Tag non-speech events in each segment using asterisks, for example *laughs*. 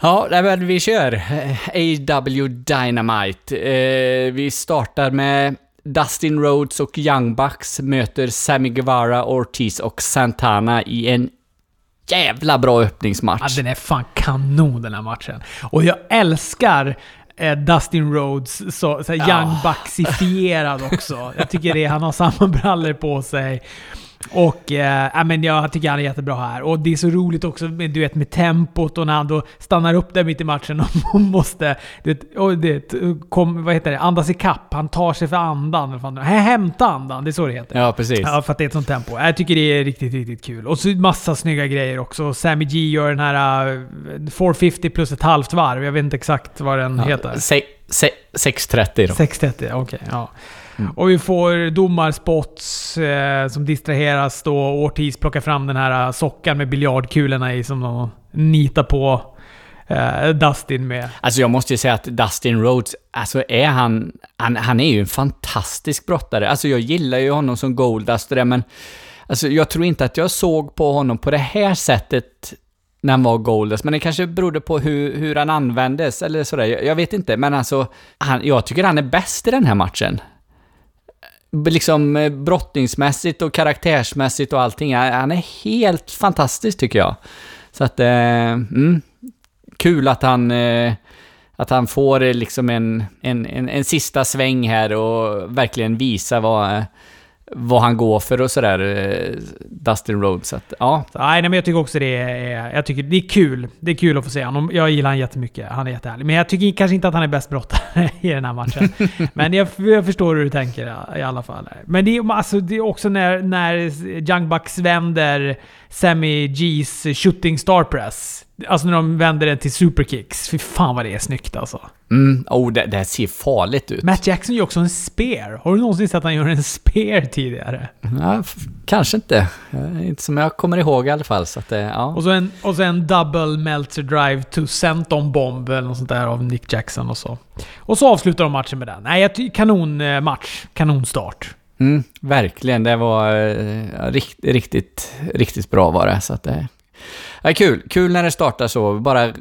Ja, nej, men vi kör. AW Dynamite. Eh, vi startar med Dustin Rhodes och Young Bucks möter Sammy Guevara, Ortiz och Santana i en jävla bra öppningsmatch. Ja, den är fan kanon den här matchen. Och jag älskar eh, Dustin Rhodes, så, så här Young Bucksifierad också. Jag tycker det, han har samma brallor på sig. Och eh, men jag tycker han är jättebra här. Och det är så roligt också med, du vet, med tempot och när han då stannar upp där mitt i matchen och *laughs* måste det, och det, kom, vad heter det, andas i kapp. Han tar sig för andan. Eller fan, hämta andan, det är så det heter. Ja, precis. Ja, för att det är ett sånt tempo. Jag tycker det är riktigt, riktigt kul. Och så massa snygga grejer också. Sammy G gör den här uh, 450 plus ett halvt varv. Jag vet inte exakt vad den Ja, heter. se, se, 6.30 då. 630, okej. ja. Mm. Och vi får domarspots eh, som distraheras då. Ortiz plockar fram den här eh, sockan med biljardkulorna i som de nitar på eh, Dustin med. Alltså jag måste ju säga att Dustin Rhodes, alltså är han, han, han är ju en fantastisk brottare. Alltså jag gillar ju honom som Goldust och det, men alltså jag tror inte att jag såg på honom på det här sättet när han var Goldust, men det kanske berodde på hur, hur han användes eller sådär. Jag, jag vet inte, men alltså, han, jag tycker han är bäst i den här matchen. Liksom eh, brottningsmässigt och karaktärsmässigt och allting. Han är helt fantastisk tycker jag. Så att, eh, mm, kul att han, eh, att han får eh, liksom en, en, en, en sista sväng här och verkligen visa vad, eh, vad han går för och sådär, eh, Dustin Rhodes. Så att, ja, nej, men jag tycker också det är, jag tycker det är kul. Det är kul att få se honom. Jag gillar honom jättemycket. Han är jättehärlig. Men jag tycker kanske inte att han är bäst brottare *laughs* i den här matchen. *laughs* men jag, jag förstår hur du tänker i alla fall. Men det är, alltså, det är också när, när Young Bucks vänder Sammy G's shooting star press. Alltså när de vänder den till superkicks. Fy fan vad det är snyggt alltså. Mm, oh, det, det ser farligt ut. Matt Jackson gör också en spear. Har du någonsin sett att han gör en spear tidigare? Ja, kanske inte. Eh, Inte som jag kommer ihåg i alla fall. Så att, eh, ja. Och så en, och så en double Meltzer drive to Senton bomb eller något sånt där av Nick Jackson och så. Och så avslutar de matchen med den. Nej, jag ty- kanon eh. Kanonstart. Mm, verkligen, det var eh, rikt, riktigt, riktigt bra var det. Så att, ja, kul, kul när det startar så. Bara eh,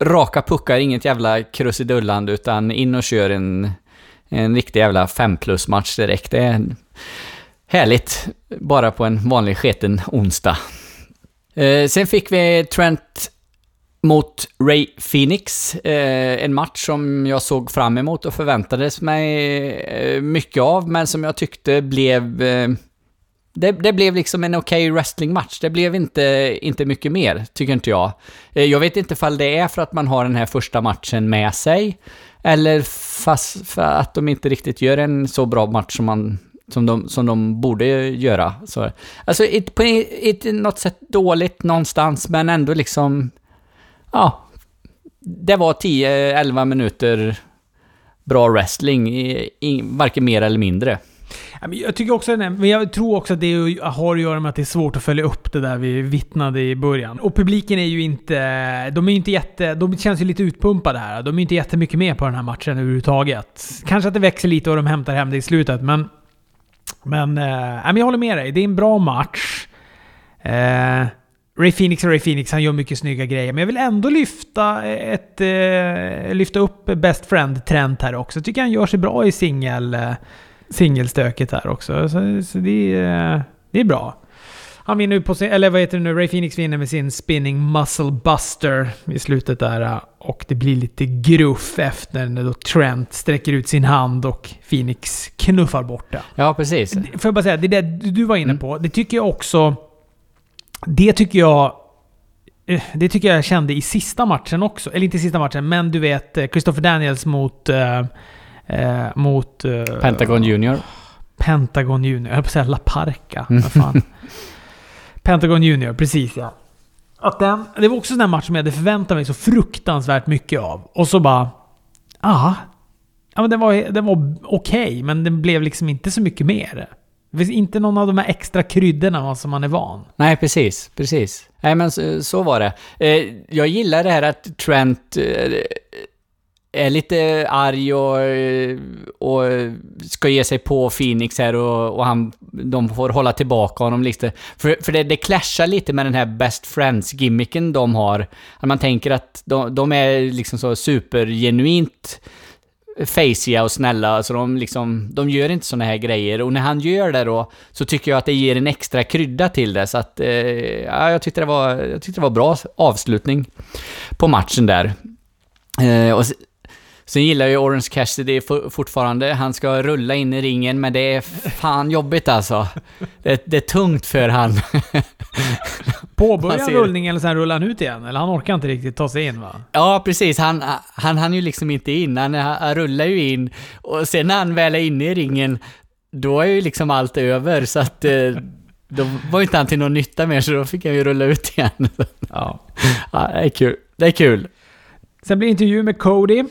raka puckar, inget jävla krusidullande, utan in och kör en, en riktig jävla 5 plus match direkt. Det är härligt, bara på en vanlig sketen onsdag. Eh, sen fick vi Trent mot Ray Phoenix. Eh, en match som jag såg fram emot och förväntades mig eh, mycket av, men som jag tyckte blev... Eh, det, det blev liksom en okej wrestlingmatch. Det blev inte, inte mycket mer, tycker inte jag. Eh, jag vet inte ifall det är för att man har den här första matchen med sig, eller fast för att de inte riktigt gör en så bra match som man som de, som de borde göra. Så, alltså, it, på ett, något sätt dåligt någonstans, men ändå liksom ja, det var 10-11 minuter bra wrestling, i, i, varken mer eller mindre. Jag tycker också, men jag tror också att det har att göra med att det är svårt att följa upp det där vi vittnade i början. Och publiken är ju inte... De är inte jätte... De känns ju lite utpumpade här. De är ju inte jättemycket med på den här matchen överhuvudtaget. Kanske att det växer lite och de hämtar hem det i slutet, men... Men, äh, men jag håller med dig. Det är en bra match. Äh, Ray Phoenix och Ray Phoenix, han gör mycket snygga grejer. Men jag vill ändå lyfta, ett, eh, lyfta upp Best friend-trend här också. Jag tycker han gör sig bra i singel, eh, singelstöket här också. Så, så det, är, det är bra. Han vinner på sin, eller vad heter det nu, Ray Phoenix vinner med sin spinning muscle buster i slutet där. Och det blir lite gruff efter när då Trent sträcker ut sin hand och Phoenix knuffar bort den. Ja, precis. Får jag bara säga, det där du var inne på, det tycker jag också... Det tycker jag... eh, Det tycker jag kände i sista matchen också. Eller inte i sista matchen, men du vet eh, Christopher Daniels mot... eh, eh, mot... eh, Pentagon Junior. Pentagon Junior. Jag höll på att säga La Parca. Vad fan. *laughs* Pentagon Junior, precis ja. Att den, det var också en sån match som jag hade förväntat mig så fruktansvärt mycket av. Och så bara... Ah, Ja, men den var, den var okej, men den blev liksom inte så mycket mer. Det finns inte någon av de här extra kryddorna som man är van. Nej, precis, precis. Nej, men så, så var det. Eh, jag gillar det här att Trent... Är lite arg och, och ska ge sig på Phoenix här och, och han, de får hålla tillbaka honom lite. För, för det, det clashar lite med den här Best Friends-gimmicken de har. Att man tänker att de, de är liksom så supergenuint faciga och snälla, så de liksom, de gör inte såna här grejer. Och när han gör det då, så tycker jag att det ger en extra krydda till det. Så att, eh, ja, jag tyckte det var, jag tyckte det var bra avslutning på matchen där. Eh, och Sen gillar ju Orange Cassidy fortfarande. Han ska rulla in i ringen, men det är fan jobbigt alltså. Det, det är tungt för han. *laughs* Påbörjar han rullningen och sen rullar han ut igen? Eller han orkar inte riktigt ta sig in va? Ja, precis. Han, han hann ju liksom inte in. Han, han rullar ju in. Och sen när han väl är inne i ringen, då är ju liksom allt över. Så att... Eh, då var inte han till någon nytta mer, så då fick han ju rulla ut igen. Ja. ja det är kul. Det är kul. Sen blir det intervju med Cody.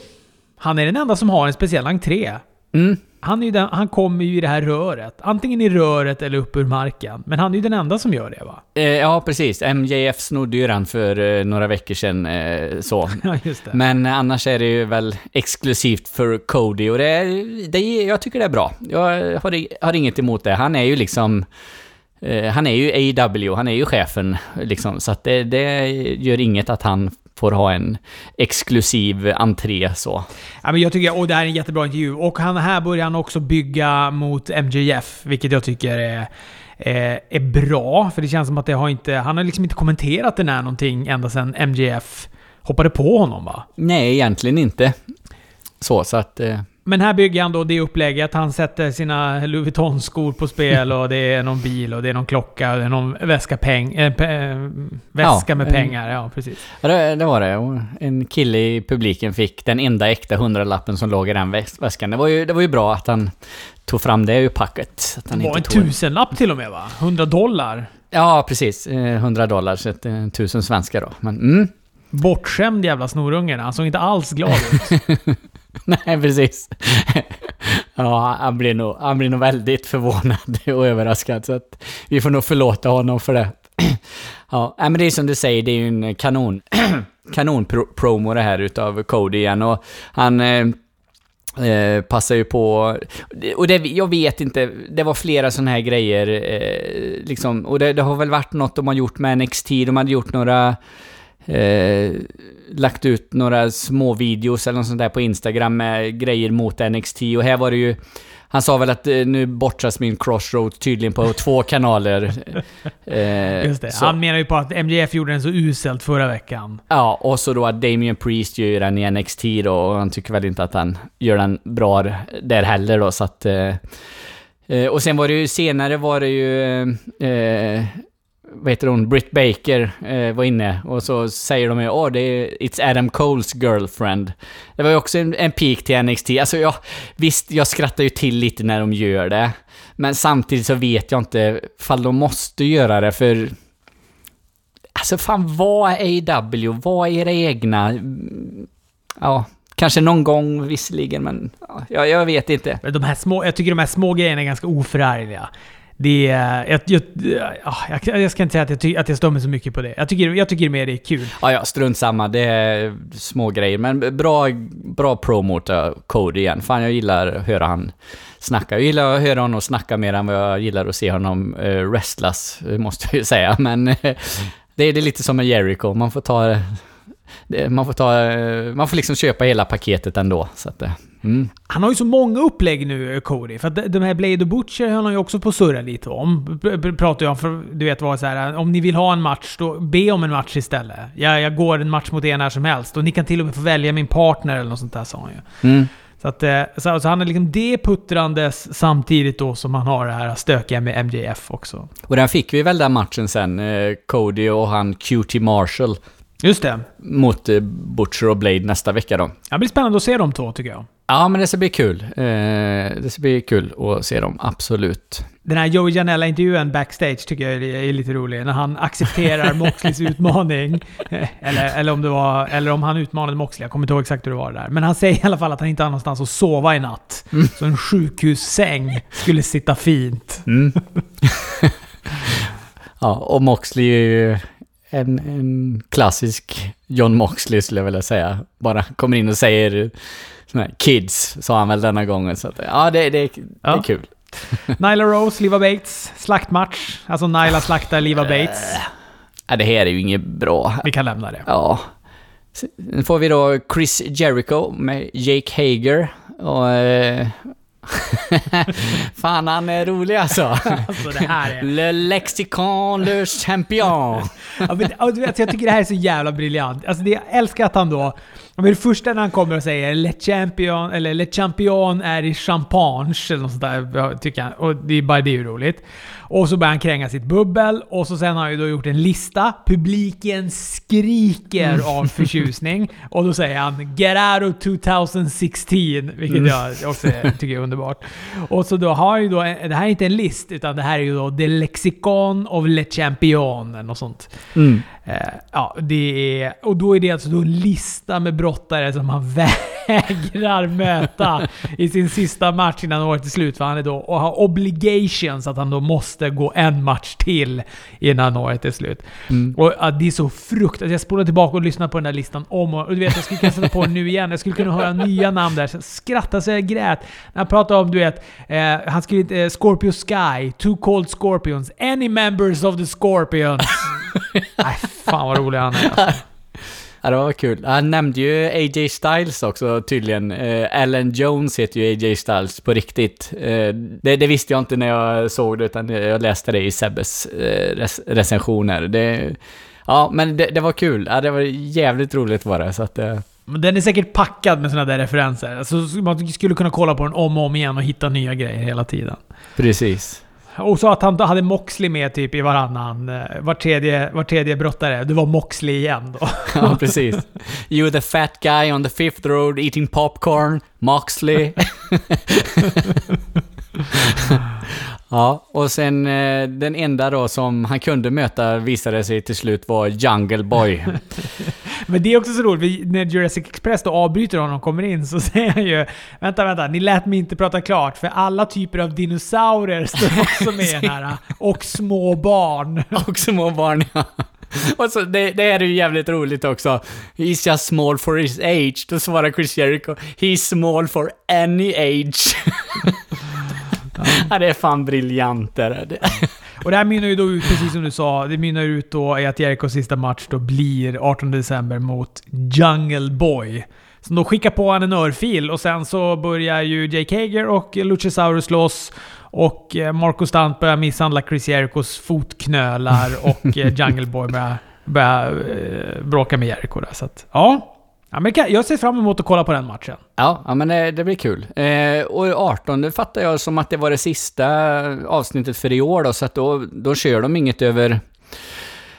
Han är den enda som har en speciell entré. Mm. Han, är den, han kommer ju i det här röret. Antingen i röret eller upp ur marken. Men han är ju den enda som gör det va? Eh, ja, precis. MJF snodde ju den för eh, några veckor sedan. Eh, så. *laughs* ja, just det. Men annars är det ju väl exklusivt för Cody och det, det, jag tycker det är bra. Jag har, har inget emot det. Han är ju liksom... Eh, han är ju AW, han är ju chefen liksom. Så att det, det gör inget att han får ha en exklusiv entré så. Ja, men jag tycker, och det här är en jättebra intervju. Och han, här börjar han också bygga mot MJF, vilket jag tycker är, är, är bra. För det känns som att det har inte, han har liksom inte kommenterat den här någonting ända sedan MJF hoppade på honom va? Nej, egentligen inte. Så, så att... Eh, men här bygger han då det upplägget. Han sätter sina Louis Vuitton-skor på spel och det är någon bil och det är någon klocka och det är någon väska, peng, äh, väska ja, med en, pengar. Ja, precis. Ja, det, det, var det. En kille i publiken fick den enda äkta hundralappen som låg i den väskan. Det var ju, det var ju bra att han tog fram det ur packet. det var en tusenlapp till och med va? 100 dollar? Ja, precis. 100 dollar, så eh, tusen svenska då. Men, mm. Bortskämd jävla snorungen. Han såg inte alls glad ut. *laughs* *laughs* Nej, precis. *laughs* ja, han blir, nog, han blir nog väldigt förvånad *laughs* och överraskad. Så att vi får nog förlåta honom för det. *clears throat* ja, men det är som du säger, det är ju en kanon, *clears throat* kanonpromo det här utav Cody igen. Och han... Eh, eh, passar ju på... Och det, jag vet inte, det var flera sådana här grejer. Eh, liksom, och det, det, har väl varit något de har gjort med NXT. De hade gjort några eh, lagt ut några små videos eller något sånt där på Instagram med grejer mot NXT och här var det ju han sa väl att eh, nu bortras min crossroad tydligen på två kanaler. *laughs* Eh, Just det. Så. Han menar ju på att MJF gjorde den så uselt förra veckan. Ja, och så då att Damien Priest gör den i NXT då, och han tycker väl inte att han gör den bra där heller då, så att... Eh, eh och sen var det ju senare var det ju... Eh, vad heter hon, Britt Baker eh, var inne och så säger de ju åh, oh, det är It's Adam Coles girlfriend. Det var ju också en, en peak till NXT. Alltså jag, visst, jag skrattar ju till lite när de gör det. Men samtidigt så vet jag inte fall de måste göra det för... Alltså fan, vad är AW? Vad är era egna? Ja, Kanske någon gång visserligen, men ja, jag vet inte. De här små, jag tycker de här små grejerna är ganska oförargliga. Det är... Jag, jag, ah, jag, jag, ska inte säga att jag, ty, att jag stör mig så mycket på det. Jag tycker, jag tycker mer det är kul. Ja, ja, strunt samma. Det är små grejer. Men bra, bra promo Cody igen. Fan, jag gillar att höra han snacka. Jag gillar att höra honom snacka mer än vad jag gillar att se honom eh, wrestlas, måste jag ju säga. *laughs* Men eh, det, är, det är lite som med Jericho. Man får ta... Det, man får ta... Eh, man får liksom köpa hela paketet ändå. Så att, eh. Mm. Han har ju så många upplägg nu, Cody. För att de här Blade och Butcher höll han ju också på att surra lite om. Pratar jag om, för du vet vad så här, om ni vill ha en match, då be om en match istället. Jag, jag går en match mot er när som helst. Och ni kan till och med få välja min partner eller något sånt där, sa han ju. Mm. Så, att, eh, så, så, han är liksom det puttrandes samtidigt då som han har det här stökiga med MJF också. Och där fick vi väl den matchen sen, eh, Cody och han QT Marshall. Just det. Mot eh, Butcher och Blade nästa vecka då. Det blir spännande att se de två tycker jag. Ja, men det ska bli kul. Eh, det ska bli kul att se dem, absolut. Den här Joey Janella-intervjun backstage tycker jag är lite rolig. När han accepterar Moxleys *laughs* utmaning. Eller, eller, om det var, eller om han utmanade Moxley. Jag kommer inte ihåg exakt hur det var där. Men han säger i alla fall att han inte har någonstans att sova i natt. Mm. Så en sjukhussäng skulle sitta fint. Mm. *laughs* ja, och Moxley är ju en, en klassisk John Moxley skulle jag vilja säga. Bara kommer in och säger såna här kids, sa han väl denna gången. Så att, ja, det, det, det Ja. är kul. *laughs* Nyla Rose, Liva Bates, slaktmatch. Alltså Nyla slaktar Liva Bates. Ja, det här är ju inget bra. Vi kan lämna det. Ja. Sen får vi då Chris Jericho med Jake Hager. Och... Eh, *laughs* Fan, han är rolig alltså. Alltså det här är... Le Lexicon Le Champion. *laughs* Ja, men, vet, jag tycker det här är så jävla briljant. Alltså det, jag älskar att han då... Men det första när han kommer och säger Le Champion, eller Le Champion är i champagne, eller något sånt där, tycker han. Och det är bara det är ju roligt. Och så börjar han kränga sitt bubbel, och så sen har han ju då gjort en lista. Publiken skriker av förtjusning. *laughs* Och då säger han “Get out of 2016”, vilket jag också tycker är underbart. Och så då har ju då, en- det här är inte en list, utan det här är ju då The Lexicon of Le Champion, eller något sånt. Mm. Eh, ja, det är... Och då är det alltså då en lista med brottare som han vägrar möta i sin sista match innan året är slut. För han är då och har obligations att han då måste gå en match till innan året är slut. Mm. Och ja, det är så fruktansvärt. Jag spolar tillbaka och lyssnar på den där listan om och, och du vet, jag skulle kunna sätta på den nu igen. Jag skulle kunna höra nya namn där. Skrattade så jag grät. När han pratade om, du vet, eh, han inte... Eh, Scorpio Sky, Two Cold Scorpions, Any Members of the Scorpions. *laughs* Nej, fan vad rolig han är. Alltså. Ja, det var kul. Han nämnde ju AJ Styles också tydligen. Eh, Alan Jones heter ju AJ Styles på riktigt. Eh, det, det visste jag inte när jag såg det, utan jag läste det i Sebbes eh, rec recensioner. Det, ja, men det, det var kul. Ja, det var jävligt roligt var det, så att... Eh, Men Den är säkert packad med såna där referenser. Alltså, man skulle kunna kolla på den om och om igen och hitta nya grejer hela tiden. precis. Och så att han hade Moxley med typ i varannan, eh, var tredje, var tredje brottare. Det var Moxley igen då. *laughs* Ja, precis. You the fat guy on the fifth road eating popcorn, Moxley. *laughs* *laughs* ja, och sen eh, den enda då som han kunde möta visade sig till slut var Jungle Boy. Men det är också så roligt, när Jurassic Express då avbryter honom och kommer in så *laughs* säger han ju Vänta, vänta, ni lät mig inte prata klart för alla typer av dinosaurier står också med här. *laughs* *laughs* Och små barn. och små barn, ja. Och så, det, det här är ju jävligt roligt också. He's just small for his age. Då svarar Chris Jericho, he's small for any age. ja, det är fan briljant det där. Och det här mynnar ju då ut, precis som du sa, det mynnar ut då i att Jerikos sista match då blir 18 december mot Jungle Boy. Som då skickar på han en örfil och sen så börjar ju Jake Hager och Luchasaurus slåss. Och eh, Marco Stunt börjar misshandla Chris Jerikos fotknölar och eh, Jungle Boy börjar, börjar eh, bråka med Jericho där. Så att, ja ja men jag ser fram emot att kolla på den matchen. Ja, ja men det, det blir kul. Eh, och 18 det fattar jag som att det var det sista avsnittet för i år då, så att då, då kör de inget över,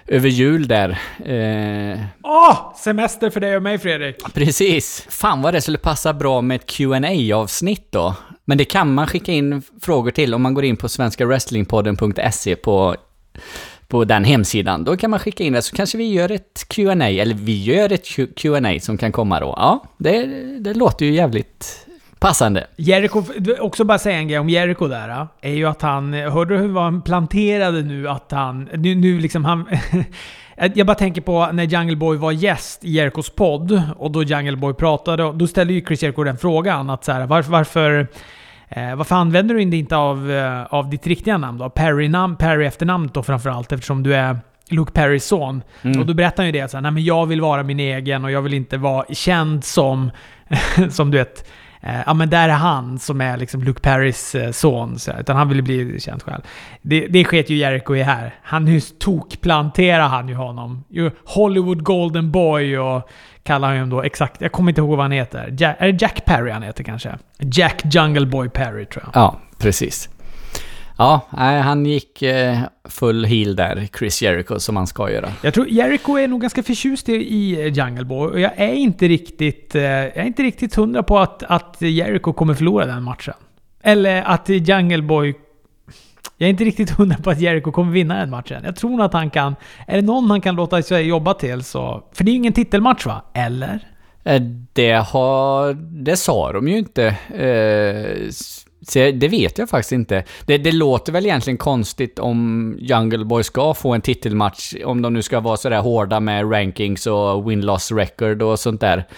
över jul där. Eh, Åh! semester för dig och mig Fredrik! precis. Fan vad det skulle passa bra med ett qa avsnitt då. Men det kan man skicka in frågor till om man går in på svenskarwrestlingpodden.se på på den hemsidan. Då kan man skicka in det, så kanske vi gör ett Q&A eller vi gör ett Q&A som kan komma då. Ja, det, det låter ju jävligt passande. Jericho, också bara säga en grej om Jericho där. Är ju att han, hörde du hur han planterade nu att han, nu, nu liksom han... *laughs* Jag bara tänker på när Jungle Boy var gäst i Jerkos podd och då Jungle Boy pratade, då ställde ju Chris Jericho den frågan att så här, varför, varför, eh, varför använder du inte av, eh, av ditt riktiga namn då? Perry, namn, Perry efternamnet då framförallt eftersom du är Luke Perrys son. Mm. Och då berättar han ju det så här, nej men jag vill vara min egen och jag vill inte vara känd som, *laughs* som du vet, Eh, ja men där är han som är liksom Luke Perrys eh, son. Så, utan han vill bli känd själv. Det, det sket ju Jericho i här. Han tokplanterar han ju honom. Hollywood Golden Boy och kallar honom då exakt, jag kommer inte ihåg vad han heter. Ja, är det Jack Perry han heter kanske? Jack Jungle Boy Perry tror jag. Ja, precis. Ja, nej, han gick eh, full heel där, Chris Jericho, som han ska göra. Jag tror Jericho är nog ganska förtjust i- Jungle Boy och jag är inte riktigt, eh, jag är inte riktigt hundra på att, att Jericho kommer förlora den matchen. Eller att Jungle Boy... Jag är inte riktigt hundra på att Jericho kommer vinna den matchen. Jag tror nog att han kan... Är det någon han kan låta sig jobba till så... För det är ju ingen titelmatch va? Eller? Eh, Det har... Det sa de ju inte. Eh, det vet jag faktiskt inte. Det, det, låter väl egentligen konstigt om Jungle Boy ska få en titelmatch, om de nu ska vara sådär hårda med rankings och win-loss record och sånt där.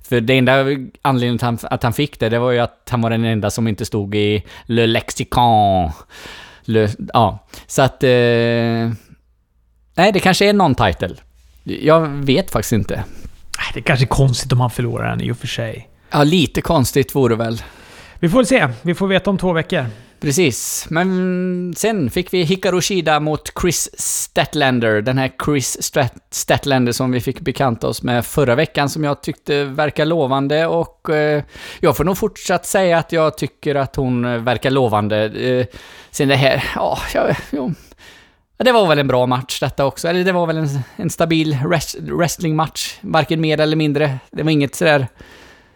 För det enda anledningen att han, att han fick det, det var ju att han var den enda som inte stod i Le Lexicon. Le, ja, så att... Eh, nej, det kanske är någon title. Jag vet faktiskt inte. Det är kanske är konstigt om han förlorar den i och för sig. Ja, lite konstigt vore väl. Vi får se. Vi får veta om två veckor. Precis. Men sen fick vi Hikaru Shida mot Chris Statlander. Den här Chris Stat Statlander som vi fick bekanta oss med förra veckan som jag tyckte verkar lovande och eh, jag får nog fortsatt säga att jag tycker att hon verkar lovande. Eh, sen det här, ja, ja, ja. Det var väl en bra match detta också, eller det var väl en, en stabil rest, wrestlingmatch, varken mer eller mindre. Det var inget sådär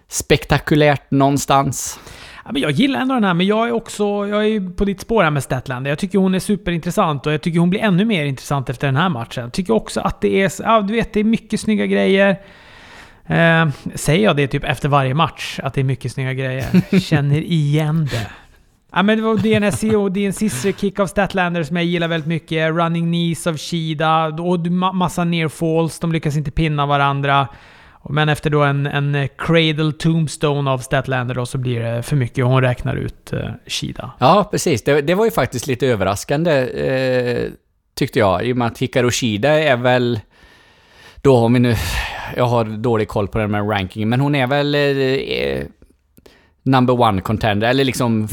spektakulärt någonstans. Ja, men jag gillar ändå den här, men jag är också jag är på ditt spår här med Statlander. Jag tycker hon är superintressant och jag tycker hon blir ännu mer intressant efter den här matchen. Jag tycker också att det är, ja, du vet, det är mycket snygga grejer. Eh, säger jag det typ efter varje match, att det är mycket snygga grejer? *laughs* Känner igen det. Ja, men det var DNSC och sister kick av Statlander som jag gillar väldigt mycket. Running knees av Shida och massa near falls. De lyckas inte pinna varandra. Men efter då en, en Cradle Tombstone av Statlander då så blir det för mycket och hon räknar ut uh, Shida. Ja, precis. Det, det, var ju faktiskt lite överraskande eh, tyckte jag. I och med att Hikaru Shida är väl... Då har vi nu... Jag har dålig koll på den med ranking, men hon är väl... Eh, number one contender, eller liksom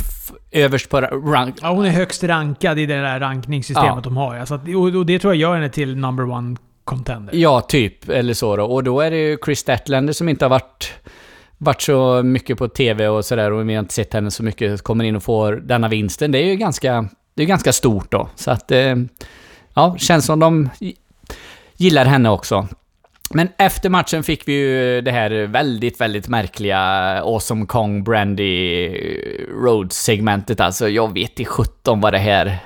överst på rank... Ja, hon är högst rankad i det där rankningssystemet ja. de har. Alltså, och, och det tror jag gör henne till number one contender. Ja, typ. Eller så då. Och då är det ju Chris Statlander som inte har varit, varit så mycket på TV och sådär och vi har inte sett henne så mycket. Kommer in och får denna vinsten. Det är ju ganska, det är ganska stort då. Så att, eh, ja, känns som de gillar henne också. Men efter matchen fick vi ju det här väldigt, väldigt märkliga Awesome Kong Brandy Road-segmentet. Alltså, jag vet i 17 vad det här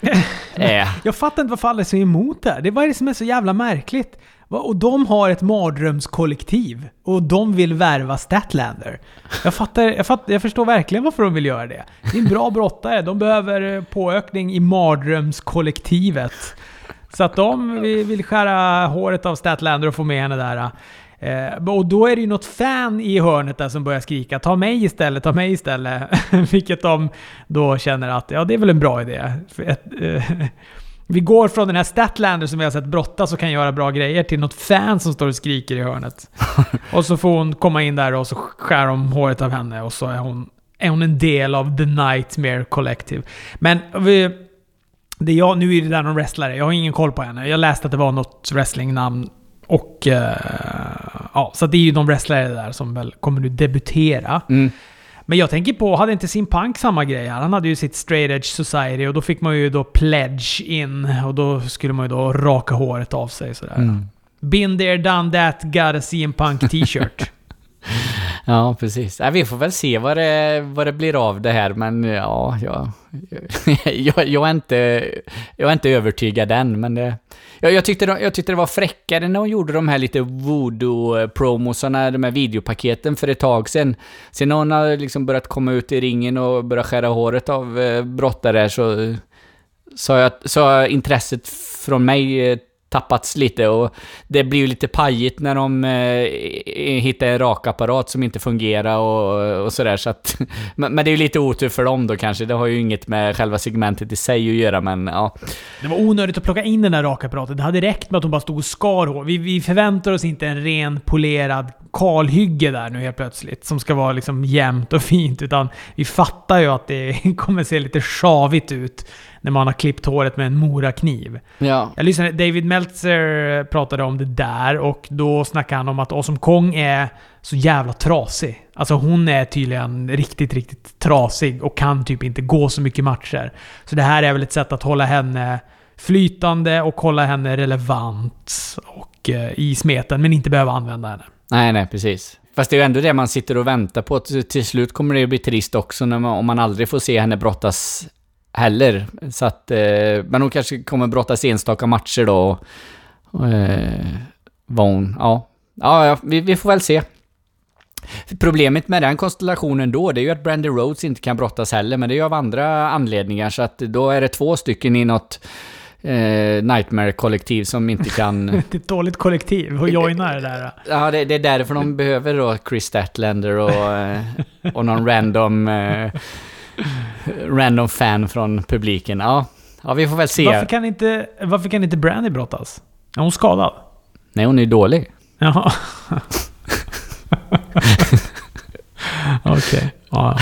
*laughs* Eh. är. Jag fattar inte varför alla är så emot det här. Det är vad är det som är så jävla märkligt? Och de har ett mardrömskollektiv. Och de vill värva Statlander. Jag fattar, jag fattar, jag förstår verkligen varför de vill göra det. Det är en bra brottare. De behöver eh, påökning i mardrömskollektivet. Så att de vill skära håret av Statlander och få med henne där. Eh, och då är det ju något fan i hörnet där som börjar skrika “Ta mig istället, ta mig istället”. *laughs* Vilket de då känner att ja, det är väl en bra idé. Ett, eh, *laughs* vi går från den här Statlander som vi har sett brottas och kan göra bra grejer till något fan som står och skriker i hörnet. *laughs* och så får hon komma in där och så skär de håret av henne och så är hon, är hon en del av The Nightmare Collective. Men vi, det jag, nu är det där någon wrestlare, jag har ingen koll på henne. Jag läste att det var något wrestlingnamn och... Uh, ja, så det är ju de wrestlare där som väl kommer nu debutera. Mm. Men jag tänker på, hade inte Sin Punk samma grej här? Han hade ju sitt Straight Edge Society och då fick man ju då pledge in och då skulle man ju då raka håret av sig sådär. Mm. Been there, done that, got a CM Punk t-shirt. *laughs* *laughs* ja, precis. Ja, vi får väl se vad det, vad det blir av det här, men ja, ja *laughs* jag, jag, är inte, jag är inte övertygad än, men det... Jag, jag, tyckte, jag tyckte det var fräckare när hon gjorde de här lite voodoo-promosarna, de här videopaketen för ett tag sedan. Sen när hon har liksom börjat komma ut i ringen och börjat skära håret av eh, brottare så... Eh, så jag, så intresset från mig tappats lite och det blir ju lite pajigt när de eh, hittar en rakapparat som inte fungerar och, och sådär så att... *laughs* men, men, det är ju lite otur för dem då kanske. Det har ju inget med själva segmentet i sig att göra men ja. Det var onödigt att plocka in den där rakapparaten. Det hade räckt med att de bara stod och skar hår. Vi, vi förväntar oss inte en ren polerad kalhygge där nu helt plötsligt. Som ska vara liksom jämnt och fint. Utan vi fattar ju att det *laughs* kommer se lite sjavigt ut när man har klippt håret med en morakniv. Ja. Jag lyssnade, David Meltzer pratade om det där och då snackade han om att Awesome Kong är så jävla trasig. Alltså hon är tydligen riktigt, riktigt trasig och kan typ inte gå så mycket matcher. Så det här är väl ett sätt att hålla henne flytande och hålla henne relevant och eh, i smeten, men inte behöva använda henne. Nej, nej, precis. Fast det är ju ändå det man sitter och väntar på. Till slut kommer det att bli trist också när man, om man aldrig får se henne brottas heller. Så att, eh, men hon kanske kommer brottas enstaka matcher då. Och, eh, vad hon, ja. Ja, ja vi, vi, får väl se. Problemet med den konstellationen då, det är ju att Brandy Rhodes inte kan brottas heller, men det är ju av andra anledningar, så att då är det två stycken i något eh, Nightmare-kollektiv som inte kan... *laughs* det är ett dåligt kollektiv att joina det där. Ja, det, det är därför de behöver då Chris Statlander och, eh, och någon random... Eh, random fan från publiken. Ja, ja, vi får väl se. Varför kan inte, varför kan inte Brandy brottas? Är hon skadad? Nej, hon är ju dålig. Jaha. Okej. Okay. Ja.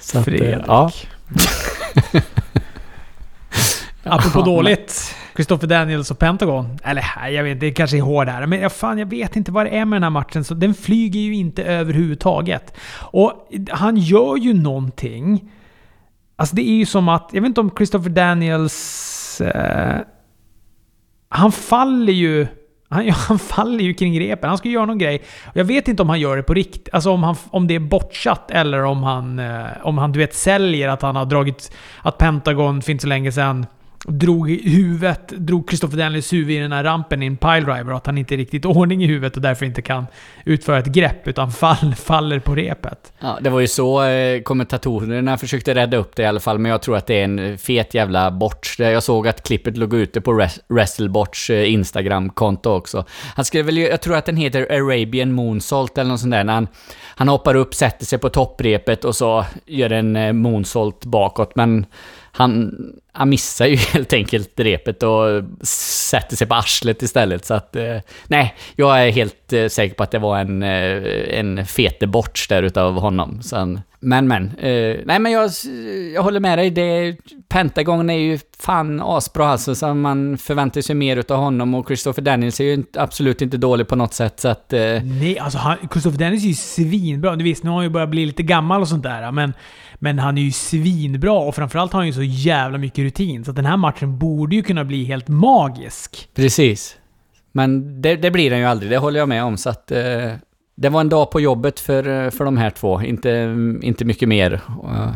Så att, Fredrik. ja. Apropå Ja, dåligt. Christopher Daniels och Pentagon. Eller nej, jag vet det kanske är hård här. Men jag, fan, jag vet inte vad det är med den här matchen. Så den flyger ju inte överhuvudtaget. Och han gör ju någonting. Alltså det är ju som att... Jag vet inte om Christopher Daniels... Eh, han faller ju... Han, *laughs* han faller ju kring repen. Han ska göra någon grej. Jag vet inte om han gör det på riktigt. Alltså om, han, om det är bortsatt eller om han, eh, om han du vet, säljer att han har dragit... Att Pentagon för inte så länge sedan drog i huvudet, drog Christopher Daniels huvud i den här rampen i en piledriver och att han inte är riktigt ordning i huvudet och därför inte kan utföra ett grepp utan fall, *laughs* faller på repet. Ja, det var ju så eh, kommentatorerna försökte rädda upp det i alla fall, men jag tror att det är en fet jävla botch. Jag såg att klippet låg ute på WrestleBotch eh, Instagram-konto också. Han skrev väl, jag tror att den heter Arabian Moonsault eller något sånt där, när han, han hoppar upp, sätter sig på topprepet och så gör en eh, moonsault bakåt, men han, han missar ju *laughs* helt enkelt repet och sätter sig på arslet istället. Så att, eh, nej, jag är helt eh, säker på att det var en, eh, en fetebotch där utav honom. Sen, men, men. Eh, nej, men jag, jag håller med dig. Det, Pentagon är ju fan asbra alltså, så man förväntar sig mer utav honom och Christopher Daniels är ju inte, absolut inte dålig på något sätt, så att... Eh, Nej, alltså han, Christopher Daniels är ju svinbra. Du visst, nu har han ju börjat bli lite gammal och sånt där. Men, men han är ju svinbra och framförallt har han ju så jävla mycket rutin. Så den här matchen borde ju kunna bli helt magisk. Precis. Men det, det blir den ju aldrig, det håller jag med om. Så att, eh, det var en dag på jobbet för, eh, för de här två, inte, inte mycket mer. Eh,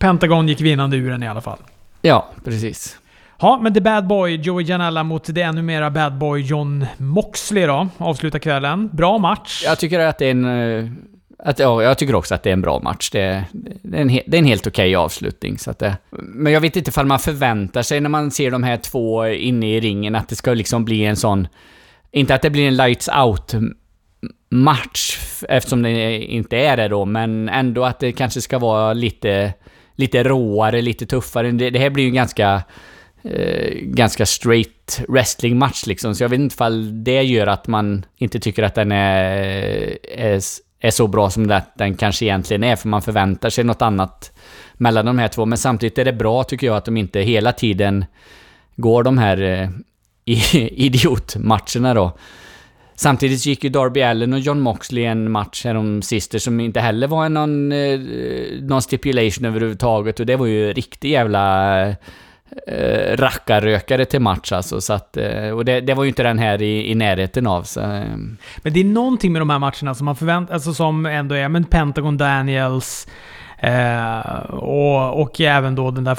Pentagon gick vinnande ur den i alla fall. ja, precis. Ja, men The Bad Boy, Joey Janella mot det ännu mera Bad Boy John Moxley då. Avslutar kvällen. Bra match. Jag tycker att det är en... Att, ja, jag tycker också att det är en bra match. Det, det, är, en, he- det är en helt okej avslutning. Så att det, men jag vet inte ifall man förväntar sig när man ser de här två inne i ringen att det ska liksom bli en sån... Inte att det blir en lights out match eftersom det inte är det då, men ändå att det kanske ska vara lite, lite råare, lite tuffare. Det, det här blir ju en ganska, eh, ganska straight wrestling match liksom, så jag vet inte ifall det gör att man inte tycker att den är, är, är så bra som det, den kanske egentligen är, för man förväntar sig något annat mellan de här två. Men samtidigt är det bra tycker jag att de inte hela tiden går de här eh, *laughs* idiotmatcherna då. Samtidigt gick ju Darby Allen och John Moxley en match härom sister som inte heller var någon, eh, någon stipulation överhuvudtaget och det var ju riktig jävla eh, rackarrökare till match alltså. Så att, eh, och det, det var ju inte den här i, i närheten av. Så, eh, Men det är någonting med de här matcherna som man förväntar alltså som ändå är men Pentagon Daniels eh, och, och även då den där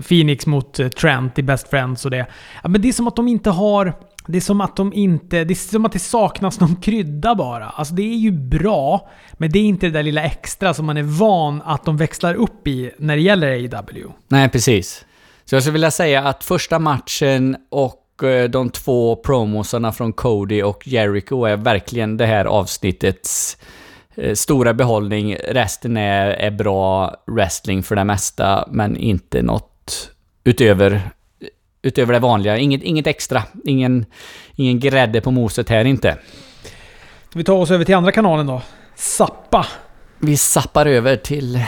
Phoenix mot Trent i Best Friends och det. Ja, men det är som att de inte har... Det är som att de inte... Det är som att det saknas någon krydda bara. Alltså det är ju bra, men det är inte det där lilla extra som man är van att de växlar upp i när det gäller AEW. nej, precis. Så jag skulle vilja säga att första matchen och eh, de två promosarna från Cody och Jericho är verkligen det här avsnittets eh, stora behållning. Resten är, är bra wrestling för det mesta, men inte något utöver, utöver det vanliga. Inget, inget extra. Ingen, ingen grädde på moset här inte. Vi ta oss över till andra kanalen då? Zappa. Vi zappar över till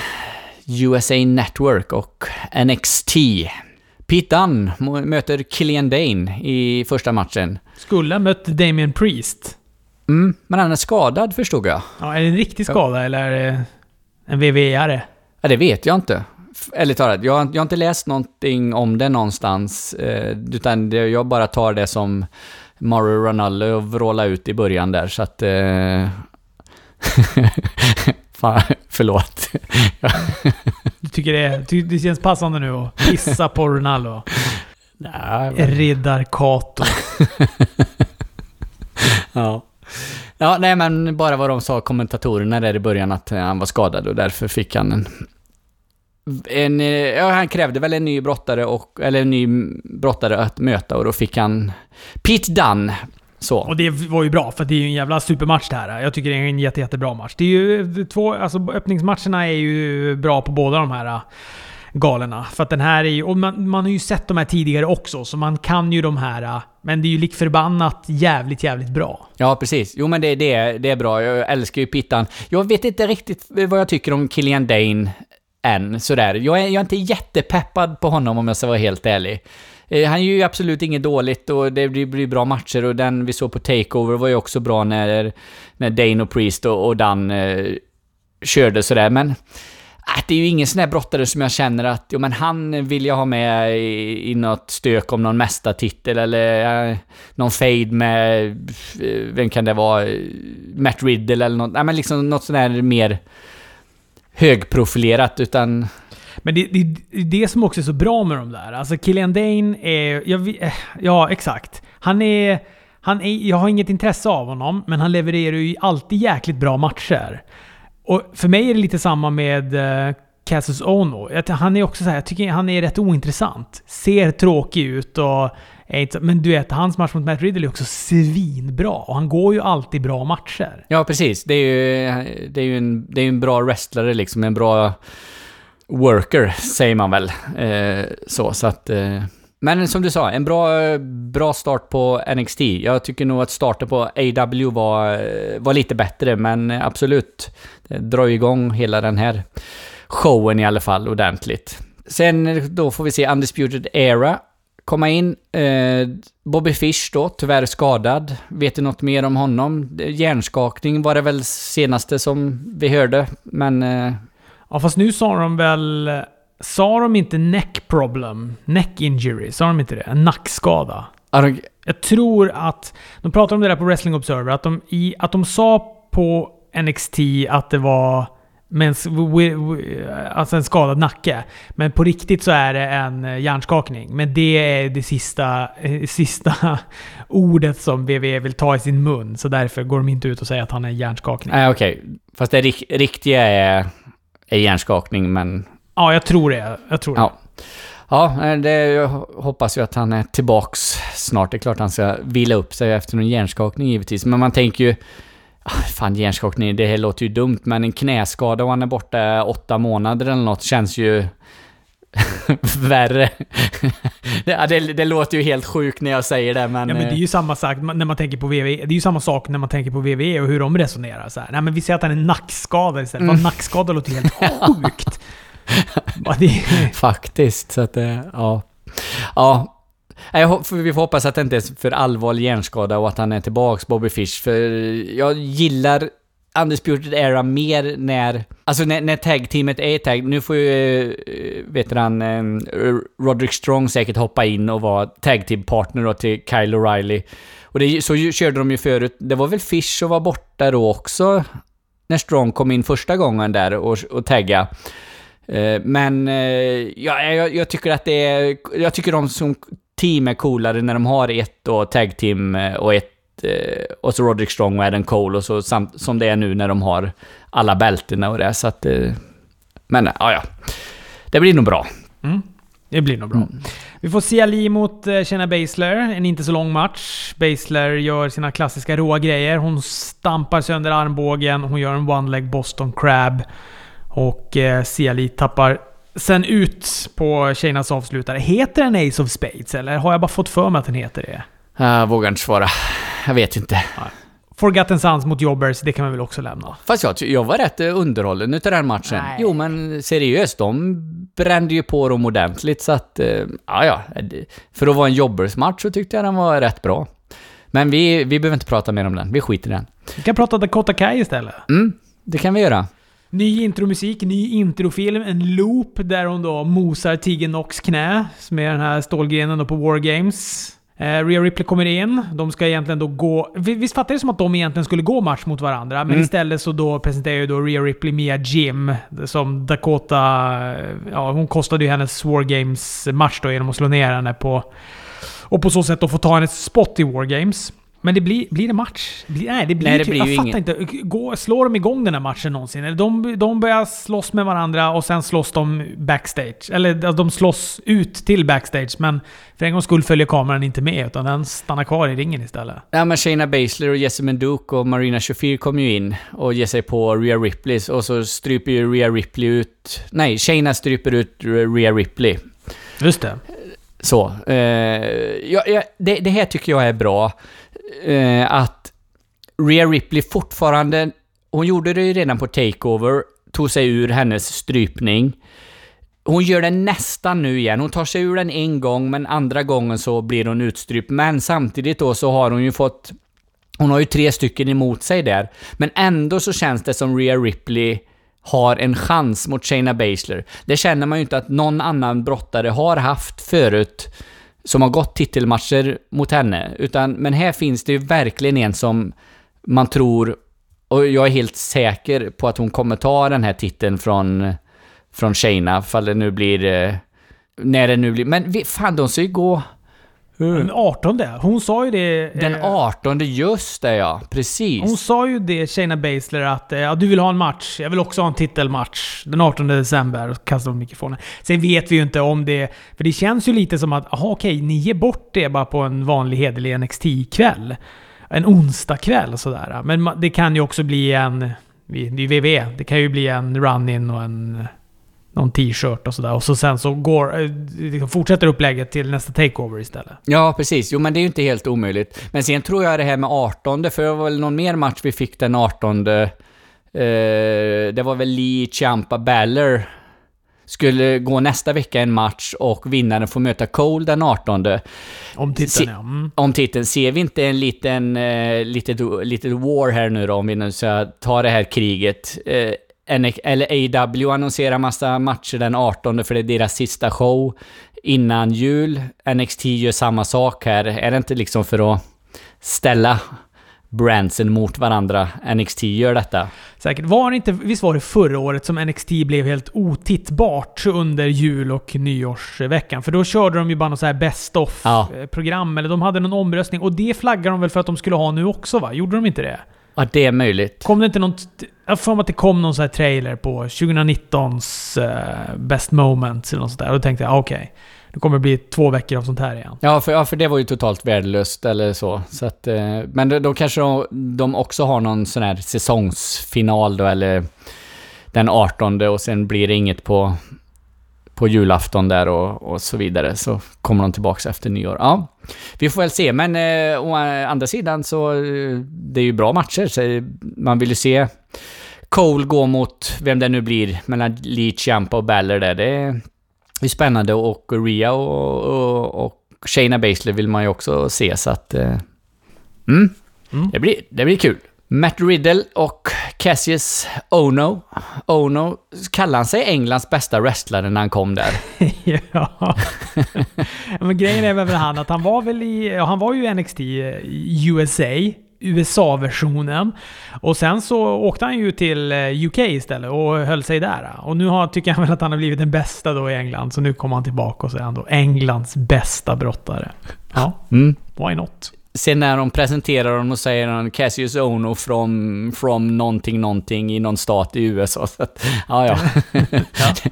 USA Network och NXT. Pete Dunne möter Killian Dane i första matchen. Skulle ha mött Damien Priest. Mm, men han är skadad förstod jag. Ja, är det en riktig skada eller är det en WWE-are? Ja, det vet jag inte. Ärligt talat, jag, har- jag har inte läst någonting om det någonstans. Eh, utan det, jag bara tar det som Mario Ronaldo vråla ut i början där, så att... Eh, *laughs* Fan, förlåt. *laughs* Du tycker det, ty, det känns passande nu att pissa på Ronaldo? Nej, men- Riddar Kato. *laughs* Ja. Ja, nej men bara vad de sa, kommentatorerna där i början, att eh, han var skadad och därför fick han en... en eh, ja, han krävde väl en ny brottare, och, eller en ny brottare att möta och då fick han Pete Dunn. Så. Och det var ju bra, för det är ju en jävla supermatch det här. Jag tycker det är en jätte, jättebra match. Det är ju två... Alltså öppningsmatcherna är ju bra på båda de här galorna. För att den här är ju... Och man, man har ju sett de här tidigare också, så man kan ju de här. Men det är ju lik förbannat jävligt, jävligt bra. Ja, precis. Jo, men det, det, det är bra. Jag älskar ju Pittan. Jag vet inte riktigt vad jag tycker om Killian Dane än, sådär. Jag är, jag är inte jättepeppad på honom om jag ska vara helt ärlig. Eh, han gör ju absolut inget dåligt och det blir, blir bra matcher och den vi såg på Takeover var ju också bra när, när Dane och Priest och, och Dan eh, körde sådär, men Äh, det är ju ingen sån här brottare som jag känner att, jo men han vill jag ha med i, i något stök om någon mästartitel eller äh, någon fade med, eh, vem kan det vara, Matt Riddle eller något, nej men liksom något sånt här mer högprofilerat utan... Men det, det, det är det som också är så bra med de där. Alltså Killian Dane är, jag, eh, ja exakt. Han är, han är, jag har inget intresse av honom, men han levererar ju alltid jäkligt bra matcher. Och för mig är det lite samma med uh, Cassius Ono. Han är också så här, jag tycker han är rätt ointressant. Ser tråkig ut och... Men du vet, hans match mot Matt Riddle är också svinbra. Och han går ju alltid bra matcher. Ja, precis. Det är ju, det är ju en, det är en bra wrestlare liksom. En bra worker, säger man väl. Eh, så, så att... Eh, men som du sa, en bra, bra start på NXT. Jag tycker nog att starten på AW var, var lite bättre, men absolut. Det drar igång hela den här showen i alla fall ordentligt. Sen då får vi se Undisputed Era komma in. Eh, Bobby Fish då, tyvärr skadad. Vet du något mer om honom? Hjärnskakning var det väl senaste som vi hörde, men... Eh... Ja, fast nu sa de väl Sa de inte neck problem? Neck injury? Sa de inte det? En nackskada? Jag tror att... De pratade om det där på Wrestling Observer. Att de, i, att de sa på NXT att det var men, alltså en skadad nacke. Men på riktigt så är det en hjärnskakning. Men det är det sista, eh, sista *laughs* ordet som WWE vill ta i sin mun. Så därför går de inte ut och säger att han är hjärnskakning. Nej, okej. Okay. Fast det riktiga är hjärnskakning, men Ja, jag tror det. Jag tror ja. det. Ja, det, jag hoppas ju att han är tillbaks snart. Det är klart han ska vila upp sig efter någon hjärnskakning givetvis. Men man tänker ju... Fan, hjärnskakning, det här låter ju dumt, men en knäskada och han är borta åtta månader eller något känns ju... *laughs* värre. ja, det, det, låter ju helt sjukt när jag säger det, men... Ja, men det är ju samma sak när man tänker på VV. Det är ju samma sak när man tänker på VV och hur de resonerar. Så här. Nej, men vi säger att han är nackskadad istället. Mm. Nackskada låter ju helt *laughs* sjukt. Faktiskt, så att det, ja. Ja. Vi får hoppas att det inte är för allvarlig hjärnskada och att han är tillbaks, Bobby Fish. För jag gillar Undisputed Era mer när... Alltså när, när tag-teamet är tag. Nu får ju, eh, vet han, eh, Roderick Strong säkert hoppa in och vara tag-team-partner till Kyle O'Reilly. Och det, så körde de ju förut. Det var väl Fish som var borta då också? När Strong kom in första gången där och, och tagga. Eh, men ja, jag, jag, tycker att det är... Jag tycker de som team är coolare när de har ett då, tag team och ett och så Roderick Strong och Adam Cole och så samt, som det är nu när de har alla bältena och det. Så att... Men ja, ja. Det blir nog bra. Mm. Det blir nog bra. Mm. Vi får se Ali mot Shayna Baszler. En inte så lång match. Baszler gör sina klassiska råa grejer. Hon stampar sönder armbågen. Hon gör en one-leg Boston Crab. Och eh, Ciali tappar sen ut på tjejernas avslutare. Heter den Ace of Spades eller har jag bara fått för mig att den heter det? Jag vågar inte svara. Jag vet inte. Nej. Forgotten Sons mot Jobbers, det kan man väl också lämna. Fast jag, jag var rätt underhållen utav den matchen. Nej. Jo, men seriöst, de brände ju på dem ordentligt så att... Eh, ja, ja. För att vara en Jobbers-match så tyckte jag den var rätt bra. Men vi, vi behöver inte prata mer om den. Vi skiter i den. Vi kan prata Dakota Kai istället. Mm, det kan vi göra. Ny intromusik, ny introfilm, en loop där hon då mosar Tigger Nox knä med den här stålgrenen då på Wargames. Eh, Rhea Ripley kommer in. De ska egentligen då gå... Visst fattar det som att de egentligen skulle gå match mot varandra, men mm. istället så då presenterar ju då Rhea Ripley Mia Jim som Dakota... Ja, hon kostade ju hennes Wargames-match då genom att slå ner henne på... Och på så sätt då få ta hennes spot i Wargames. Men det blir, blir det match? Blir, nej, det blir, Nej, det typ, blir jag ju fattar ingen- inte. Gå, slår de igång den här matchen någonsin? De, de börjar slåss med varandra och sen slåss de backstage. Eller alltså, de slåss ut till backstage, men för en gångs skull följer kameran inte med, utan den stannar kvar i ringen istället. Ja men Shayna Baszler och Jessamine Duke och Marina Shafir kom ju in och ger sig på Rhea Ripley och så stryper ju Rhea Ripley ut... Nej, Shayna stryper ut Rhea Ripley. Just det. Så. Eh, ja, ja, det, det här tycker jag är bra. Eh, att Rhea Ripley fortfarande... Hon gjorde det ju redan på Takeover, tog sig ur hennes strypning. Hon gör det nästan nu igen. Hon tar sig ur den en gång, men andra gången så blir hon utstrypt. Men samtidigt då så har hon ju fått... Hon har ju tre stycken emot sig där. Men ändå så känns det som Rhea Ripley har en chans mot Shayna Baszler. Det känner man ju inte att någon annan brottare har haft förut som har gått titelmatcher mot henne. Utan, men här finns det ju verkligen en som man tror, och jag är helt säker på att hon kommer ta den här titeln från, från Shayna, fall det nu blir... Eh, när det nu blir... Men fan, de ska ju gå... Den 18. Hon sa ju det... Den eh, 18, just det ja. Precis. Hon sa ju det, Shayna Baszler, att eh, ja, du vill ha en match. Jag vill också ha en titelmatch. Den 18 december. Och kastade hon mikrofonen. Sen vet vi ju inte om det... För det känns ju lite som att, aha, okej, ni ger bort det bara på en vanlig hederlig NXT-kväll. En onsdagkväll och sådär. Men det kan ju också bli en... vi- Det är ju WWE. Det kan ju bli en run-in och en... Någon t-shirt och sådär. Och så sen så går... eh, liksom fortsätter upplägget till nästa takeover istället. Ja, precis. Jo, men det är ju inte helt omöjligt. Men sen tror jag det här med 18, för det var väl någon mer match vi fick den 18. Eh, det var väl Lee Ciampa Baller skulle gå nästa vecka en match och vinnaren får möta Cole den 18. Om titeln Se- ja. Mm. Om titeln, ser vi inte en liten, eh, litet, litet war här nu då, om vi nu ska ta det här kriget? Eh, eller AW annonserar massa matcher den 18 för det är deras sista show innan jul. NXT gör samma sak här. Är det inte liksom för att ställa brandsen mot varandra? NXT gör detta. Säkert. Var det inte, visst var det förra året som NXT blev helt otittbart under jul och nyårsveckan? För då körde de ju bara något så här best Ja. of-program, eller de hade någon omröstning. Och det flaggar de väl för att de skulle ha nu också va? Gjorde de inte det? Ja, det är möjligt. Kom det inte någon... Jag har för mig att det kom någon sån här trailer på 2019s eh, Best Moments eller något sånt där. Och då tänkte jag, ah, okej. Det kommer bli två veckor av sånt här igen. Ja, för, ja, för det var ju totalt värdelöst eller så. så att, eh, men då, då kanske de, de också har någon sån här säsongsfinal då, eller den 18 och sen blir det inget på, på julafton där och, och så vidare. Så kommer de tillbaks efter nyår. Ja, vi får väl se. Men eh, å andra sidan så eh, det är ju bra matcher. Så man vill ju se Cole gå mot vem det nu blir mellan Lee Ciampa och Baller där. Det är, spännande och Rhea och, och, och Shayna Baszler vill man ju också se så att... Eh, mm, Mm. Det, blir, det blir kul. Matt Riddle och Cassius Ono. Ono kallade han sig Englands bästa wrestlare när han kom där. *laughs* ja. Men grejen är väl han att han var väl i... Han var ju NXT i USA. USA-versionen. Och sen så åkte han ju till eh, UK istället och höll sig där. Och nu har, tycker han väl att han har blivit den bästa då i England. Så nu kommer han tillbaka och så är han då Englands bästa brottare. Ja, Mm. why not? Sen när de presenterar honom och säger han Cassius Ono from, from någonting, någonting i någon stat i USA. Så att, ja, ja. *laughs* *laughs*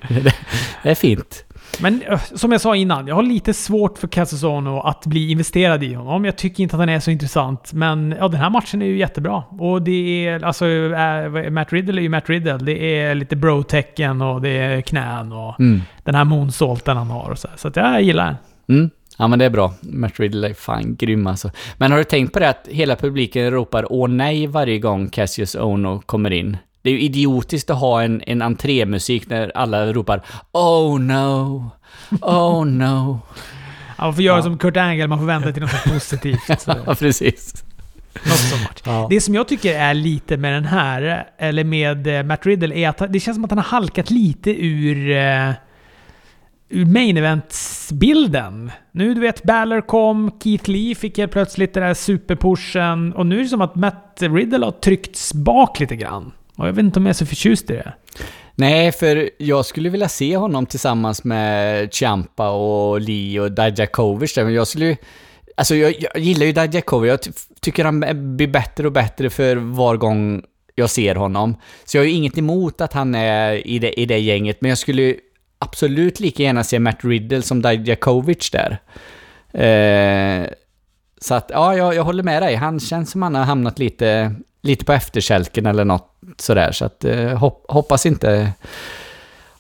det, det är fint. Men eh, som jag sa innan, jag har lite svårt för Casasono att bli investerad i honom. Jag tycker inte att han är så intressant. Men ja, den här matchen är ju jättebra. Och det är, alltså, äh, Matt Riddle är ju Matt Riddle. Det är lite bro-tecken och det är knän och Mm. den här moonsaulten han har och så. Så att jag gillar den. Mm. Ja men det är bra. Matt Riddle är fan grym alltså. Men har du tänkt på det att hela publiken ropar åh nej varje gång Cassius Ono kommer in? Det är ju idiotiskt att ha en, en entrémusik när alla ropar Oh no, oh no. *laughs* Ja, Man får göra Ja. som Kurt Angle, man får vänta till något positivt. *laughs* Så. Ja, precis. So much. Ja. Det som jag tycker är lite med den här, eller med eh, Matt Riddle, är att det känns som att han har halkat lite ur ur main events-bilden. Nu du vet, Balor kom, Keith Lee fick helt plötsligt den där superpushen och nu är det som att Matt Riddle har tryckts bak lite grann. Och jag vet inte om jag är så förtjust i det. Nej, för jag skulle vilja se honom tillsammans med Champa och Lee och Dajakovic där, men jag skulle ju... Alltså jag, jag gillar ju Dajakovic, Jag ty tycker han blir bättre och bättre för var gång jag ser honom. Så jag har ju inget emot att han är i det, i det gänget, men jag skulle absolut lika gärna se Matt Riddle som Dijakovic där. Eh, så att, ja, jag, jag håller med dig. Han känns som han har hamnat lite, lite på efterkälken eller något sådär. Så att, eh, hop, hoppas inte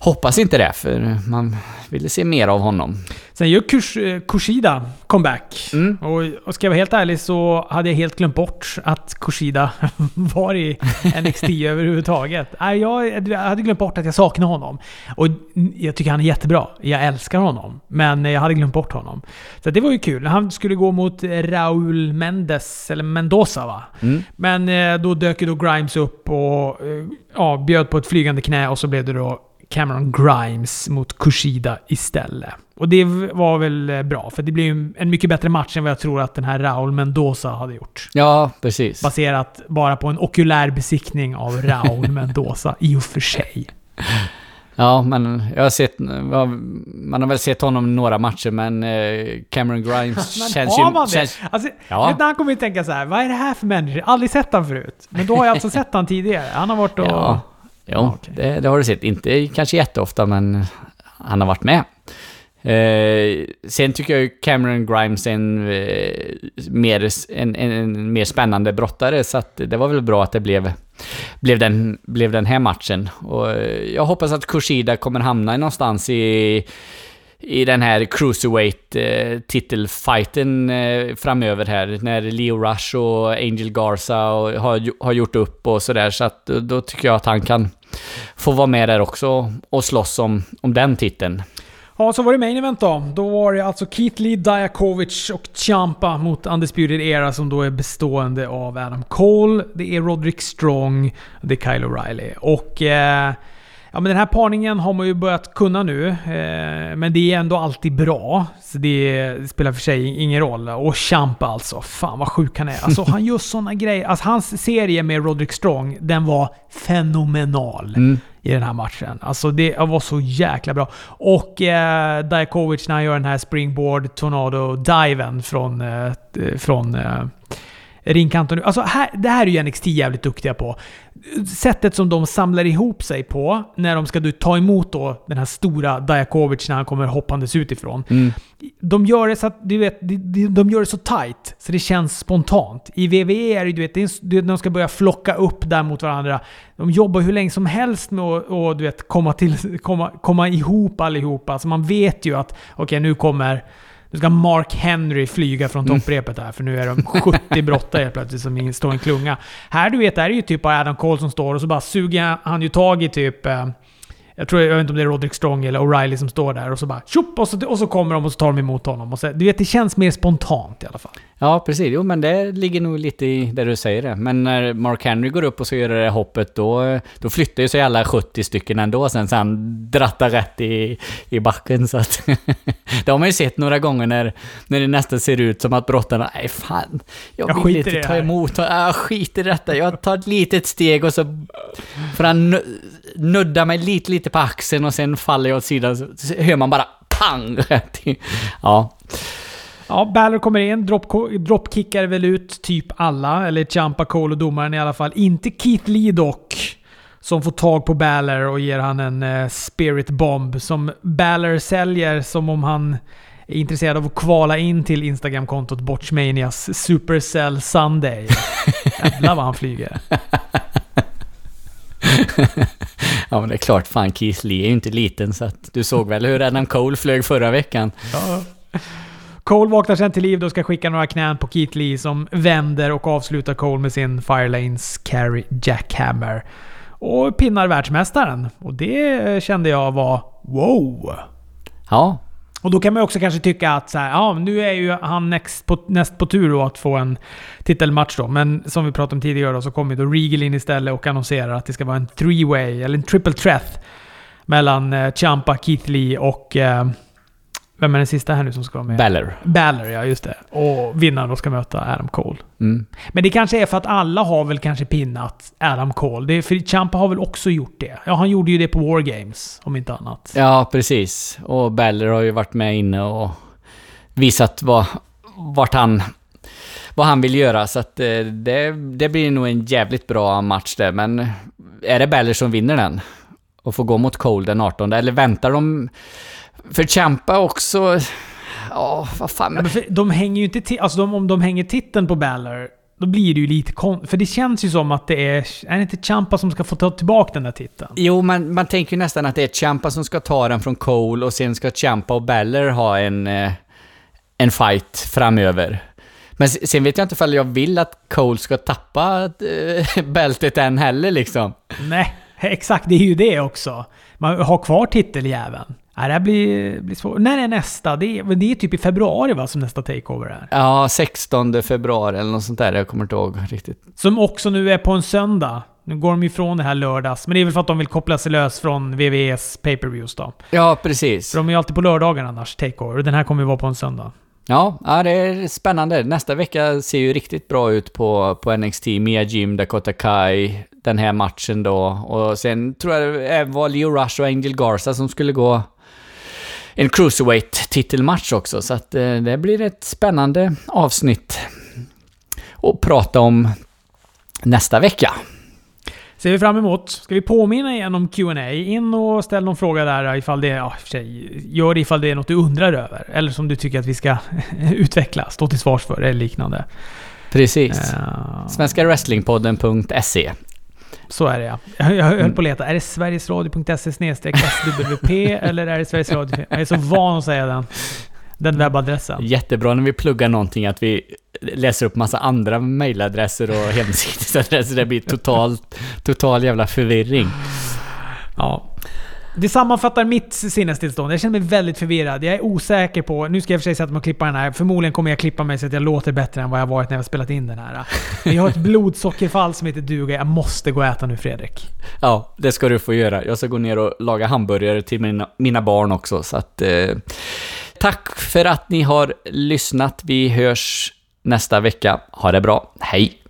Hoppas inte det, för man ville se mer av honom. Sen gör Kush, eh, Kushida comeback. Mm. Och, och ska jag vara helt ärlig så hade jag helt glömt bort att Kushida *laughs* var i NXT *laughs* överhuvudtaget. Jag, jag hade glömt bort att jag saknar honom. Och jag tycker han är jättebra. Jag älskar honom. Men jag hade glömt bort honom. Så det var ju kul. Han skulle gå mot Raúl Mendes, eller Mendoza va? Mm. Men eh, då dök ju då Grimes upp och eh, ja, bjöd på ett flygande knä och så blev det då Cameron Grimes mot Kushida istället. Och det var väl eh, bra, för det blev ju en mycket bättre match än vad jag tror att den här Raul Mendoza hade gjort. Ja, precis. Baserat bara på en okulär besiktning av Raul *laughs* Mendoza, i och för sig. Ja, men jag har sett... Man har väl sett honom några matcher, men eh, Cameron Grimes *laughs* men känns ju... har man det? Alltså, ja. han kommer ju tänka så här, vad är det här för människa? Aldrig sett han förut. Men då har jag alltså sett han tidigare. Han har varit och... Ja. Jo, okay. det, det, har du sett. Inte kanske jätteofta, men han har varit med. Eh, sen tycker jag ju Cameron Grimes är en, eh, mer, en, en, en, mer spännande brottare, så att det var väl bra att det blev, blev, den, blev den här matchen. Och eh, jag hoppas att Kushida kommer hamna någonstans i i den här cruiserweight eh, titelfighten eh, framöver här. När Leo Rush och Angel Garza och, har, har gjort upp och sådär. Så att eh, då tycker jag att han kan få vara med där också och slåss om, om den titeln. Ja, så var det main event då. Då var det alltså Keith Lee, Diakovic och Champa mot Undisputed Era som då är bestående av Adam Cole, det är Roderick Strong, det är Kyle O'Reilly. Och... Eh, Ja, men den här parningen har man ju börjat kunna nu, eh, men det är ändå alltid bra. Så det spelar för sig ingen roll. Och Champa alltså, fan vad sjuk han är. Alltså *laughs* han gör såna grejer. Alltså hans serie med Roderick Strong, den var fenomenal. Mm. i den här matchen. Alltså det var så jäkla bra. Och eh, Dijakovic när han gör den här springboard tornado diven från, eh, från eh, ringkanten. Alltså här, det här är ju NXT jävligt duktiga på. Sättet som de samlar ihop sig på när de ska du, ta emot då den här stora Dijakovic när han kommer hoppandes utifrån. Mm. De gör det så att, du vet, de, de gör det så tight så det känns spontant. I WWE är det, du vet, det är, de ska börja flocka upp där mot varandra. De jobbar hur länge som helst med att och, du vet, komma, till, komma, komma ihop allihopa. Alltså man vet ju att okej, okay, nu kommer nu ska Mark Henry flyga från mm. topprepet här, för nu är de 70 *laughs* brottare helt plötsligt som står en klunga. Här du vet, där är ju typ bara Adam Cole som står och så bara suger han ju tag i typ... Jag tror, jag vet inte om det är Roderick Strong eller O'Reilly som står där och så bara tjopp och så, och så kommer de och så tar de emot honom. Och så, du vet, det känns mer spontant i alla fall. Ja, precis. Jo, men det ligger nog lite i det du säger det. Men när Mark Henry går upp och ska göra det hoppet, då, då flyttar ju sig alla 70 stycken ändå sen, så han drattar rätt i, i backen. Så att *laughs* det har man ju sett några gånger när, när det nästan ser ut som att brottarna, nej fan, jag, jag vill inte ta emot, jag skiter i detta, jag tar ett litet steg och så får han nudda mig lite, lite på axeln och sen faller jag åt sidan, så hör man bara pang! ja. Ja, Balor kommer in, drop, dropkickar väl ut typ alla, eller Champa Cole och domaren i alla fall. Inte Keith Lee dock. Som får tag på Balor och ger han en uh, spirit bomb som Balor säljer som om han är intresserad av att kvala in till Instagram-kontot Botchmanias Supercell Sunday. *laughs* Jävlar vad han flyger. *laughs* ja men det är klart, fan Keith Lee är ju inte liten så att du såg väl hur Adam Cole flög förra veckan? Ja. Cole vaknar sen till liv och ska skicka några knän på Keith Lee som vänder och avslutar Cole med sin Firelanes Carry Jackhammer. Och pinnar världsmästaren. Och det kände jag var wow. Ja. Och då kan man också kanske tycka att så här, ja, nu är ju han näst på, näst på tur då att få en titelmatch då. Men som vi pratade om tidigare då, så kommer då Regal in istället och annonserar att det ska vara en three-way, eller en triple threat. Mellan eh, Champa, Keith Lee och eh, vem är den sista här nu som ska vara med? Baller. Baller, ja just det. Och vinnaren då ska möta Adam Cole. Mm. Men det kanske är för att alla har väl kanske pinnat Adam Cole. Det är, för Champa har väl också gjort det? Ja, han gjorde ju det på War Games, om inte annat. Ja, precis. Och Baller har ju varit med inne och visat vad, vart han... Vad han vill göra, så att eh, det, det blir nog en jävligt bra match där, men är det Beller som vinner den? Och får gå mot Cole den 18, eller väntar de... För Champa också... Ja, vad fan. Ja, men de hänger ju inte till, alltså de, om de hänger titeln på Balor, då blir det ju lite kon... För det känns ju som att det är... Är det inte Champa som ska få ta tillbaka den där titeln? Jo, man, man tänker ju nästan att det är Champa som ska ta den från Cole och sen ska Champa och Beller ha en, eh, en fight framöver. Men sen vet jag inte ifall jag vill att Cole ska tappa äh, *laughs* bältet än heller liksom. Nej, exakt. Det är ju det också. Man har kvar titeljäveln. Nej, det här blir, blir svårt. När är nästa? Det är, det är typ i februari va, som nästa takeover är? Ja, 16 februari eller något sånt där. Jag kommer inte ihåg riktigt. Som också nu är på en söndag. Nu går de ifrån det här lördags. Men det är väl för att de vill koppla sig lös från VVEs pay-per-views då. Ja, precis. För de är ju alltid på lördagar annars, takeover. Och den här kommer ju vara på en söndag. Ja, ja, det är spännande. Nästa vecka ser ju riktigt bra ut på, på NXT. Mia Jim, Dakota Kai, den här matchen då. Och sen tror jag det var Leo Rush och Angel Garza som skulle gå en cruiserweight-titelmatch också. Så att eh, det blir ett spännande avsnitt att prata om nästa vecka. Ser vi fram emot. Ska vi påminna igen om Q&A In och ställ någon fråga där ifall det, ja, för sig, gör det ifall det är något du undrar över. Eller som du tycker att vi ska *laughs* utveckla, stå till svars för eller liknande. Precis. Uh, Svenskarwrestlingpodden.se så är det ja. Jag, jag höll på att leta. Är det sverigesradio.se swp *laughs* eller är det Sveriges Radio? Jag är så van att säga den. Den webbadressen. Jättebra när vi pluggar någonting att vi läser upp massa andra mejladresser och hemsidsadresser. Det blir totalt, total jävla förvirring. Ja. Det sammanfattar mitt sinnestillstånd. Jag känner mig väldigt förvirrad. Jag är osäker på... Nu ska jag för sig sätta mig och klippa den här. Förmodligen kommer jag klippa mig så att jag låter bättre än vad jag varit när jag spelat in den här. Men jag har ett *laughs* blodsockerfall som heter duga. Jag måste gå och äta nu Fredrik. Ja, det ska du få göra. Jag ska gå ner och laga hamburgare till mina, mina barn också. Så att... Eh, tack för att ni har lyssnat. Vi hörs nästa vecka. Ha det bra. Hej!